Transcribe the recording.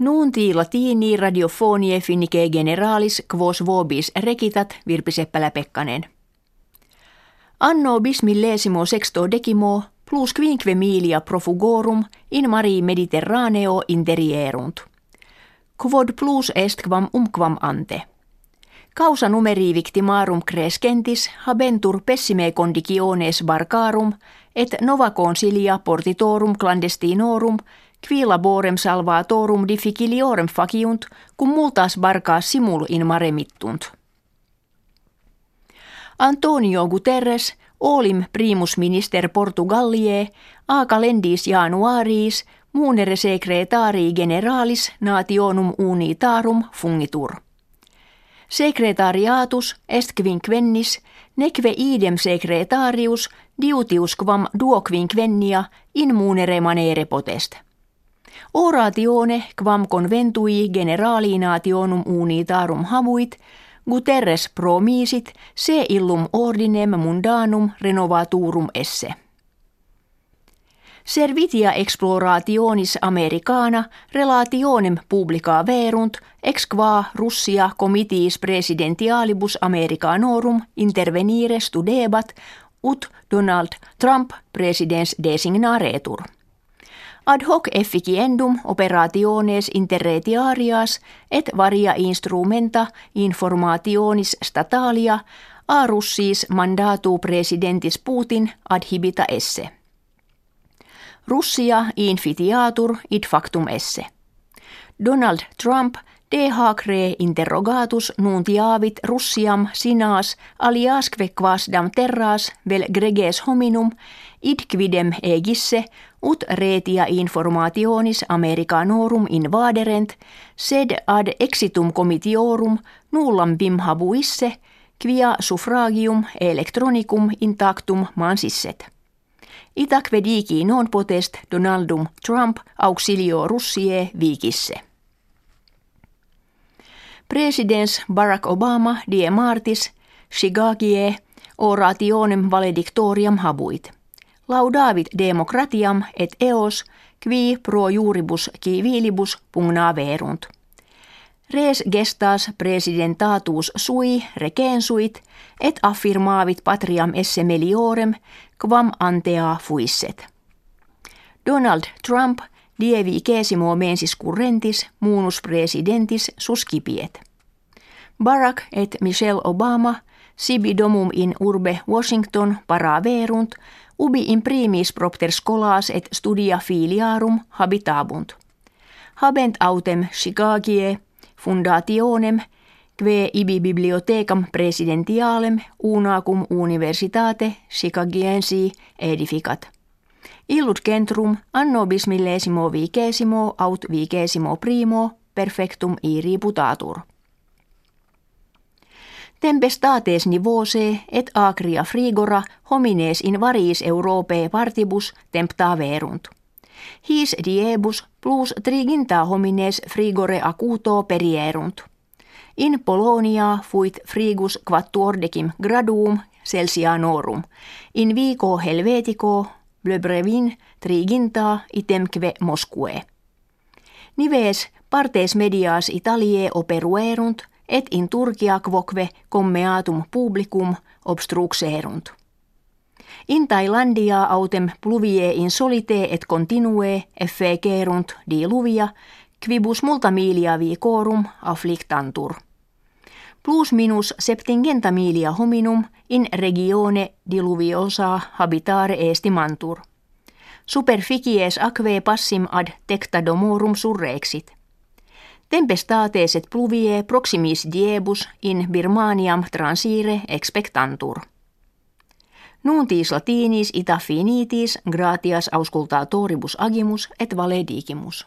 Nuunti latini radiofonie finnike generalis quos vobis rekitat Virpi Seppälä-Pekkanen. Anno bismillesimo sexto decimo plus quinque milia profugorum in mari mediterraneo interierunt. Quod plus est quam umquam ante. Causa numeri victimarum crescentis habentur pessime conditiones barcarum et nova consilia portitorum clandestinorum qui laborem salvatorum difficiliorem faciunt, cum multas barcas simul in mare mittunt. Antonio Guterres, olim primus minister Portugalie, a calendis januaris, muunere secretari generalis nationum unitarum fungitur. Secretariatus est quinquennis, neque idem secretarius diutius quam duo quinquennia in munere manere potest. Oratione quam conventui generali nationum unitarum havuit, Guterres promisit se illum ordinem mundanum renovaturum esse. Servitia explorationis Americana relationem publica verunt ex qua Russia comitiis presidentialibus Americanorum intervenire studebat ut Donald Trump presidens designaretur. Ad hoc efficiendum operationes interretiarias et varia instrumenta informationis statalia a Russis mandatu presidentis Putin adhibita esse. Russia infitiatur id factum esse. Donald Trump de hacre interrogatus nuntiavit Russiam sinas aliasque quasdam terras vel greges hominum id quidem egisse ut retia informationis Americanorum invaderent, sed ad exitum comitiorum nullam bim habuisse, quia suffragium electronicum intactum mansisset. Itac vediki non potest Donaldum Trump auxilio Russie viikisse. Presidents Barack Obama die martis, Chigagie, orationem valedictoriam habuit – laudavit demokratiam et eos qui pro juribus civilibus pugna verunt. Res gestas presidentatus sui recensuit et affirmavit patriam esse meliorem quam antea fuisset. Donald Trump dievi kesimo mensis currentis munus presidentis suscipiet. Barack et Michelle Obama sibi domum in urbe Washington paraverunt ubi imprimis propter scholas et studia filiarum habitabunt. Habent autem Chicagie fundationem kve ibi bibliothecam presidentialem unacum universitate Chicagiensi edificat. Illud centrum anno bismillesimo vicesimo aut vicesimo primo perfectum iri putatur. Tempestates nivose et agria frigora homines in varis Europae partibus tempta verunt. His diebus plus triginta homines frigore acuto perierunt. In Polonia fuit frigus quattuordecim graduum Celsianorum. In vico helvetico blebrevin triginta itemque Moscue. Nives partes medias Italiae operuerunt et in Turkia quoque commeatum publicum obstruxerunt. In Thailandia autem pluvie in solite et continue effecerunt diluvia, quibus multa milia vicorum afflictantur. Plus minus septingenta milia hominum in regione diluviosa habitare estimantur. Superficies aquae passim ad tectadomorum surrexit. Tempestates et pluvie proximis diebus in Birmaniam transire expectantur. Nuntis latinis ita finitis gratias auscultatoribus agimus et valedigimus.